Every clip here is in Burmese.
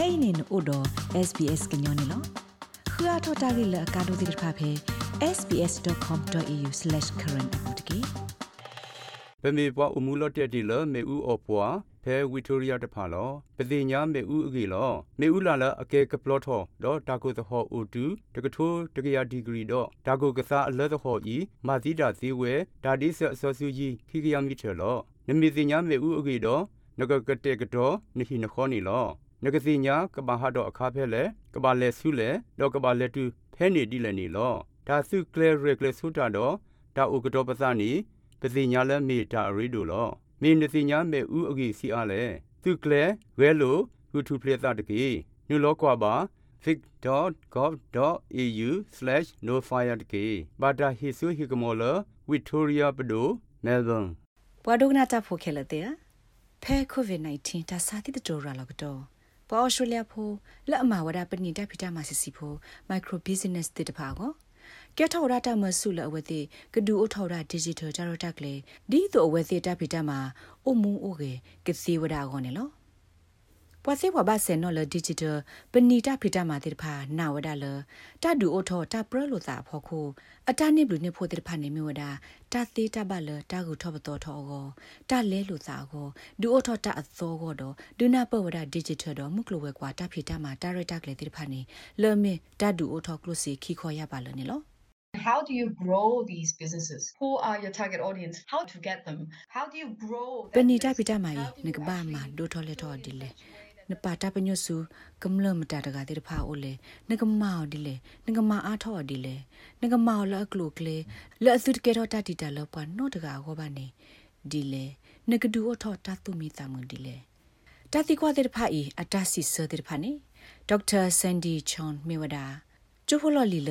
kainin odo sbs gnyone lo khua thota gi la ka do dir pha phe sbs.com.au/current apotki ပမေပွားအမှုလော့တက်တီလမေဦးအော်ပွားဖဲဝီတိုရီယာတဖာလောပတိညာမေဦးအကေလောမေဦးလာလအကေကပလော့ထောတော့တာကိုသဟောအိုတူတကထိုးတကရာဒီဂရီတော့တာကိုကစားအလဲသဟောဤမာသီတာဇီဝဲဒါဒီဆအစောစုကြီးခိကရမီချေလောနမီတိညာမေဦးအကေတော့နဂကတဲ့ကတော့နိဟိနခောနီလော နဂစီညာကဘာဟာတော့အခါဖဲလေကဘာလဲဆုလေတော့ကဘာလဲတူဖဲနေတိလည်းနေလောဒါစုကလေရကလေဆုတာတော့ဒါဥကတော့ပစနီပစီညာလဲမေတာရီတို့လောမင်းနစီညာမေဥအကြီးစီအားလဲသူကလေဝဲလိုဟူထူပလက်တာတကေညလောကွာပါ vic.gov.au/nofire တကေဘာတာဟီဆူဟီကမောလဝီတိုရီယာပဒိုမဲလ်ဘန်ဘွာဒုကနာတာဖိုခဲလတဲ့ဖဲကိုဗစ် -19 တာစာတိတတော်ရလောက်တော့ ပေါ်အော်စတြေးလျဖိုလက်အမဝဒပနိတဖိတာမစစ်စီဖိုမိုက်ခရိုဘီဇနက်တစ်တပါကိုကဲထော်ရတာမဆုလအဝတိကဒူအထော်ရ digital ကြရတက်လေဒီတော့အဝတိတဖိတာမှာအုံမူအိုကေကစီဝဒါကောနေလော ပွာစေဘဘာစနော်လ digital ပဏိတဖိတမှာတိဖာနာဝဒလတဒူအိုထောတပရလိုသာဖောခုအတနိဘလူနေဖို့တိဖာနေမြဝဒတသေးတဘလတကူထောပတော်ထောကိုတလဲလိုသာကိုဒူအိုထောတအသောကိုတော့ဒုနာပဝဒ digital တော့မုကလဝဲကွာတဖိတမှာတရတက်လေတိဖာနေလောမင်တဒူအိုထောကလုစီခီခေါ်ရပါလနေလော How do you grow these businesses? Who are your target audience? How to get them? How do you grow? ပဏိတပိတမယနကဘာမဒိုထော်လေထော်ဒီလေ နပါတာပညုစုကမ္လမတာတကတိဖာအိုလေနကမောက်ဒီလေနကမအားထော်ဒီလေနကမောက်လကလုကလေလဲအသုတကေထော်တတိတလောပနောတကာဟောပါနေဒီလေနကဒူအထော်တတုမီသမွန်ဒီလေတတိကွာတိဖာဤအတစီဆတိဖာနေဒေါက်တာဆန်ဒီချွန်မေဝဒါကျိုဖိုလော်လီလ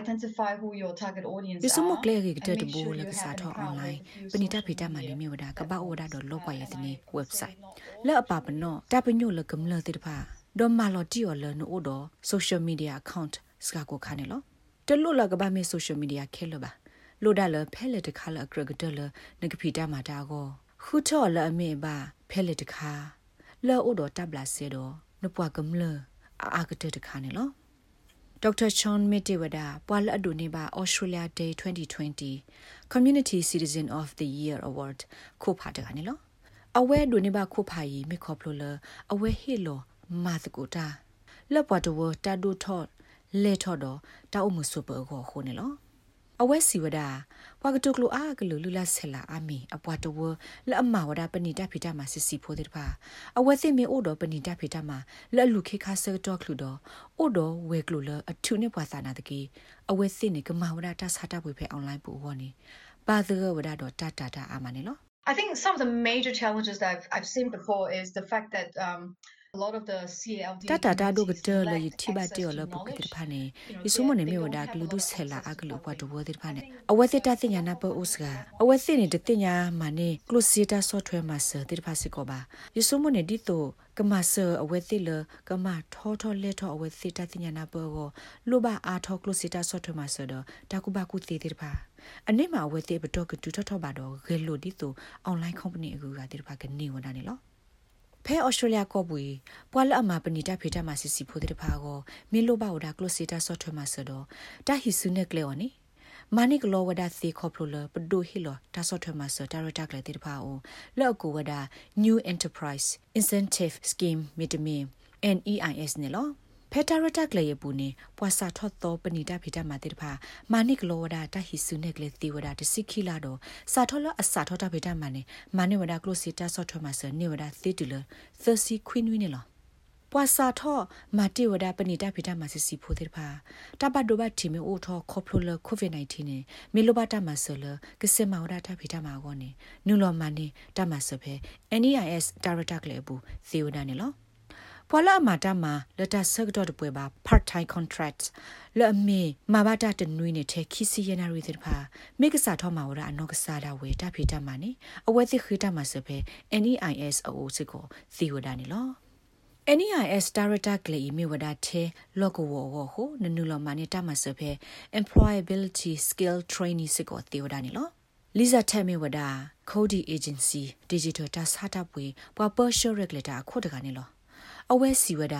identify who your target audience ဒီစမကလေကတဲ့ဘူလကစားတော့ online ပဏိတဖိတမှာလေမြေဝဒါကပအော်ဒါတော့လောပွားရတဲ့ website လက်အပပနောတပညိုလကမလတိတဖာဒေါ်မာလော်တီော်လနိုဒ social media account စကကိုခါနေလောတလို့လကဘာမေ social media ခဲလပါလိုဒါလဖဲလက်တခါလအကရကတလနကဖီတာမာတာကိုခုထော်လအမေပါဖဲလက်တခါလောအိုတော်တပ်လာစေတော့နပွားကမလအာကတဲ့တခါနေလော ဒေါက်တာချွန်မီတီဝဒါပွာလအဒူနေပါ Australia Day 2020 Community Citizen of the Year Award ခိုဖာတကနေလောအဝဲဒူနေပါခိုဖာယီမေခေါပလိုလအဝဲဟီလောမာသကူတာလက်ပွားတဝတာဒူထော့လေထော့တော့တာအမှုစုပခေါ်ခုနေလော အဝဲစီဝဒဝါကတုကလိုအားကလူလူလာဆလာအမီအပွားတဝလအမဝဒပဏိတဖိတမှာစစ်စီဖိုတဲ့ပါအဝဲသိမေအိုတော်ပဏိတဖိတမှာလလူခေခါဆတော့ကလူတော်အိုတော်ဝဲကလူလအထုနေပွားစာနာတကေအဝဲသိနေကမဝဒတာစာတာပွေဖဲအွန်လိုင်းပူဟောနေပါသဝဒတော့တတတာအာမနေလော I think some of the major challenges that I've, I've seen before is the fact that um, a lot of the CALD တတတာဒုကတလယတိဘတေော်လပုကတိဖာနေဒီစုမနေမြေဝဒါကလူဒုဆဲလာအကလူဘွားတဘောတိဖာနေအဝဲစစ်တသိညာနာပိုဥစကအဝဲစစ်နေတသိညာမနေကလုစီတာ software မှာစတိဖာစစ်ကောပါဒီစုမနေဒီတော့ကမဆအဝဲစစ်လကမထောထောလက်ထောအဝဲစစ်တသိညာနာပိုကိုလူပါအာထောကလုစီတာ software မှာစတော့တကုဘကုတိတိဖာအနည်းမှာဝဲတဲ့ဘတော့ကတူထောထောပါတော့ဂဲလို့ဒီတော့ online company အကူကတိဖာကနေဝဒါနေလော ဖဲဩစတြေးလျကောပွေပွာလအမပနီတာဖေတာမစစ်စီဖိုတဲ့ဖာကိုမီလိုဘာဝဒါကလိုစီတာဆော့ထွဲမှာဆိုတော့တာဟီဆုနဲ့ကလေော်နီမာနိကလောဝဒါစီခေါပလိုလပဒိုဟီလောတာဆော့ထွဲမှာဆိုတာရတာကလေတဲ့ဖာအိုလော့ကိုဝဒါ New Enterprise Incentive Scheme မီတမင် NEIS နဲ့လော ဖက်တာရတက်လေပူနေပွာစာထော့သောပဏိတဖိတမာတိတဖာမာနိကလောဝဒတဟိစုနေကလေတိဝဒတစိခိလာတော့စာထောလအစာထောတဖိတမာနေမာနိဝဒကလိုစီတာဆော့ထွမဆနေဝဒသီတူလသစီခွင်းဝင်းနေလောပွာစာထောမာတိဝဒပဏိတဖိတမာစစီဖိုတိတဖာတပတ်ဒိုဘတ်တီမီအိုထောခေါပလိုလကိုဗစ် -19 နေမီလိုဘတာမဆလကစမဝဒတာဖိတမာကောနေနူလောမနီတမဆဖဲ NEIS ဒါရတာကလေဘူးသေဝဒနေလော ပွာလာအမာတာမှာလတာဆကတော့တပွဲပါ part time contract လအမေမဘာတာတနွေးနေတဲ့ခီစီယနာရီတဲ့ဖာမိကစားထောမှာဝရအနောက်ကစားတာဝေတာဖိတာမှာနေအဝဲသိခိတာမှာစပဲ NEIS အိုစစ်ကိုသီဝဒနေလော NEIS Director ကလေးမြေဝဒတဲ့လောကဝဝဟိုနနုလမနေတာမှာစပဲ Employability Skill Training စစ်ကိုသီဝဒနေလော Lisa Tame wada Cody Agency Digital ta sata pwe pwa partial regulator ခုတကနေလော အဝဲစီဝဒ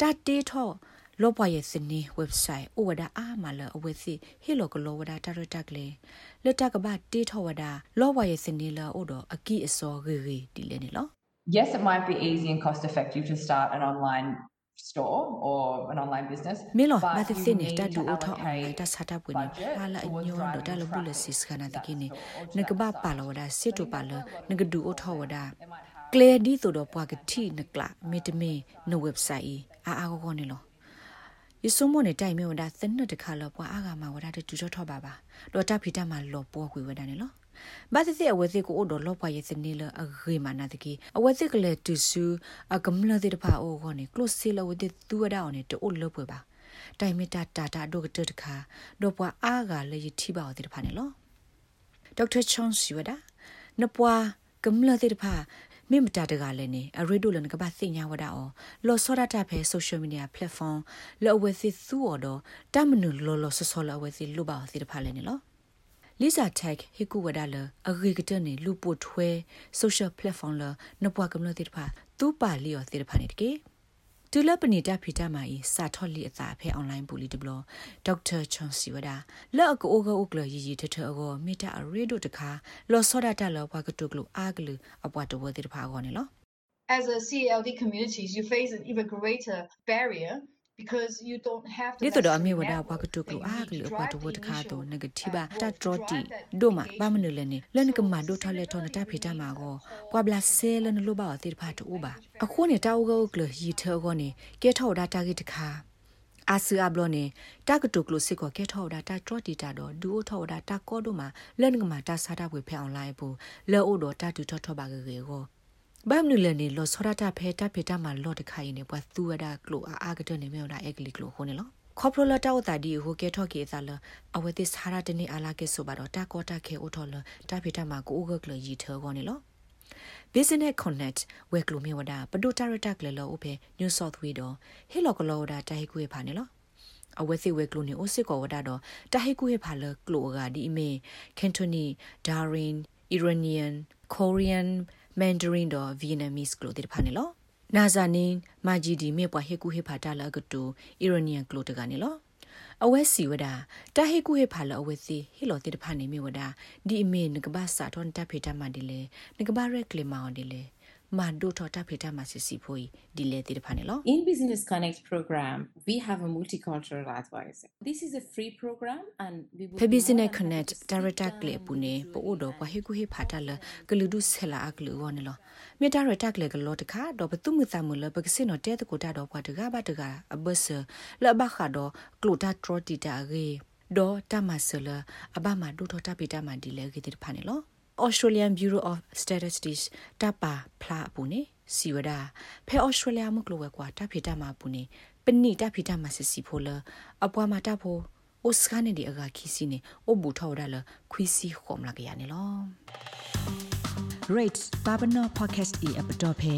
တာတေးထော့လောပွားရဲ့စနေ website ဩဝဒအာမလအဝဲစီဟီလိုကလောဝဒတာရတက်လေလက်တကဘာတေးထော့ဝဒလောပွားရဲ့စနေလာဩတော့အကီအစောဂေဂေဒီလေနေလော Yes, it might be easy and cost effective to start an online store or an online business. မေလော but ဘာသ you စင်းနေ need တ to ဒူအထောက်အ allocate တဆတာပွေနေ budget လာလာအ towards ညော driving တော့တလဘူးလ traffic စစ်ခနာ to တ that ကိနေ store or to န က that ဘာပါ site. လောဝဒစစ်တူပါလနကဒူအထောက်ဝဒ They might have ကလေဒီဆိုတော့ပွားကတိနကလာမေတမေနဝက်ဆိုက်အာအာကောနေလောယစုံမနဲ့တိုင်မေဝဒသနတခါလောပွားအာဂမဝဒတတူထောပါပါတော့တဖိတမလောပွားကွေဝဒနေလောဘာသစီအဝဲစီကိုအော်ဒလောပွားရဲ့စနေလအဂေမနာတကီအဝဲစီကလေတူဆူအကမလတဲ့တဖာအိုခေါနေကလုစီလဝတဲ့သူဝဒအောင်နေတိုးလောပွေပါတိုင်မီတာတာတာဒိုကတတခါတော့ပွားအာဂလေယတိပါတဲ့တဖာနေလောဒေါက်တာချွန်စီဝဒနပွားကမလတဲ့တဖာ မိမတာတကလည်းနေအရီဒိုလနကဘာစညာဝဒအောလောစောရတာဖဲ social media platform လောဝဲစီသူော်တော့တမနုလောလောဆောဆောလောဝဲစီလူပါစီတဖာလည်းနေလော Lisa Tech ဟိကူဝဒါလအဂေကတနေလူပိုထွဲ social platform လနပွားကမလို့တိတဖာသူပါလီယောတိတဖာနေတကေ တူလပနေတာဖီတာမာဤစာထော့လီအသာဖဲ online ပူလီတဘလဒေါက်တာချွန်စီဝဒါလော့အကိုအိုဂအိုကလရီရီထထအောမီတာအရီဒိုတခါလော်စောဒတာလောဘကတုကလူအာဂလူအပွားတဝတိတဖာကောနေလော As a CLD communities, you face an even greater barrier because you don't have to ဒီတော့အမေဝ necessarily ဒါ network ဘကတုကလူ and အာ you ဂ need လူ to အပွား drive တဝ the တခါတော့ initial, နဂတိပါ uh, တ or ဒရ to တီ drive that ဒိုမာဘာမ engagement. နလနေလနကမဒိုထလက်တော့နတာဖီတာမာကိုကွာဘလာဆဲလနလိုပါတိတဖာတူပါအခုနေတာအိုဂအိုကလရီထောကောနေကဲထောဒါတာဂိတခါအာဆူအဘလောနေတာကတုကလစစ်ကိုကဲထောဒါတာထရတီတာတော့ဒူအိုထောဒါတာကောဒိုမှာလနကမတာစာတာဝေဖဲအွန်လိုင်းဘူးလောအိုတော့တာတူထောထောပါကေကေကို ဘာမနလနေလောစောရတာဖဲတာဖေတာမှာလော့တခိုင်နေပွားသူဝဒါကလိုအာအာကတနေမြောဒါအက်ကလီကလိုခိုနေလောခေါပရလတာဝတာဒီဟိုကေထော့ကေသာလအဝတိစာရတနေအလာကေဆိုပါတော့တာကောတာခေအိုထော်လတာဖေတာမှာကိုအိုကကလရီထောကောနေလော Business Connect ဝဲကလိုမြေဝဒါပဒိုတာရတာကလလောဥဖေ New South Wales တော့ဟီလောကလောဒါတိုင်ကွေဖာနေလောအဝဲစီဝဲကလိုနေအိုစစ်ကောဝဒါတော့တာဟိကွေဖာလကလိုကဒီအမေ Cantonese Darin Iranian Korean Mandarin တော့ Vietnamese ကလိုတဲ့ဖာနေလောနာဇာနင်းမာဂျီဒီမေပွားဟေကူဟေဖာတာလာကတူ Iranian ကလိုတကနေလောအဝဲစီဝဒတာဟေကူဟေဖာလအဝဲစီဟီလိုတိတဖာနေမြေဝဒဒီအမေငကဘာစာထွန်တဖေတာမဒီလေငကဘာရက်လေမောင်ဒီလေ မာဒိုထတာဖေတာမစစ်စီဖိုဒီလေတိတဖာနေလော In Business Connect program, we have a multicultural advisor. This is a free program and we will ဖေ be ဘီ more စနေ than ခနက် happy to ဒါရ sit တာ down ကလေပူနေ and ပို့ go တော့ through ဘဟေကူဟေဖာတာလကလူဒုဆလာအကလူဝနလောမြေတာရတာကလေကလောတခါတော့ဘသူမသမလဘကစနော်တဲတကို တာတော့ဘွားတကဘာတကအဘဆလဘခါတော့ကလူတာထရတီတာရေဒေါ်တမဆလအဘမဒုထတာပီတာမဒီလေကေတိဖာနေလော Australian Bureau of Statistics တပါဖလာပူနေစီဝဒဖဲ Australia မကလောဝဲကွာတဖေတာမပူနေပနိတဖေတာမစစ်စီဖိုလအပွားမတာဖိုအိုစကနေဒီအဂါခီစီနေအိုဘူထော်ဒါလခွီစီခုံလာကြရနေလော rate babano podcast e app dot phe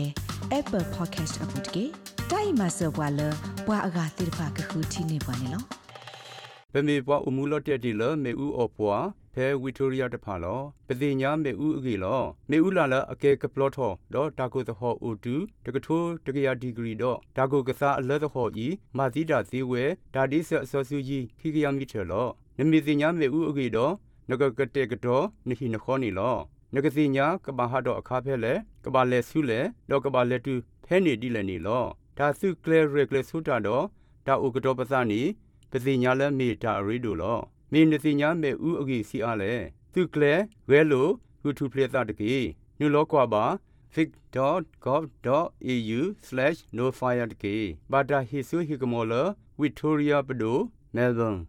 apple podcast app တကေတိုင်မဆောဘွာလဘွာအဂါတိဖာကခုတီနေဘွာနေလောပမေပွားအမှုလော့တက်တီလမေဦးအော်ပွား ဖဲဝီတိုရီယာတဖာလောပတိညာမေဦးအကေလောမေဦးလာလအကေကပလော့ထောဒေါ်တာကိုသဟောအိုတူတကထိုးတကရာဒီဂရီဒေါ်ဒါကိုကစားအလက်သဟောဤမာသီတာဇီဝဲဒါဒီဆအစောစုကြီးခိကရမီထေလောနမီတိညာမေဦးအကေဒေါ်နဂကတဲ့ကဒေါ်နိဟိနခောနီလောနဂတိညာကဘာဟာဒေါ်အခါဖဲလေကဘာလေဆုလေဒေါ်ကဘာလေတူဖဲနေဒီလေနီလောဒါစုကလေရကလေဆုတာတော့ဒါဥကတော်ပစနီပတိညာလဲမေတာအရီဒိုလော မေနတိညာမေဥအဂီစီအားလဲသူကလေဝဲလိုဟူထူပလက်တာတကေညလောကွာပါ vic.gov.au/nofire တကေဘာတာဟီဆူဟီကမောလ Victoria Pado Melbourne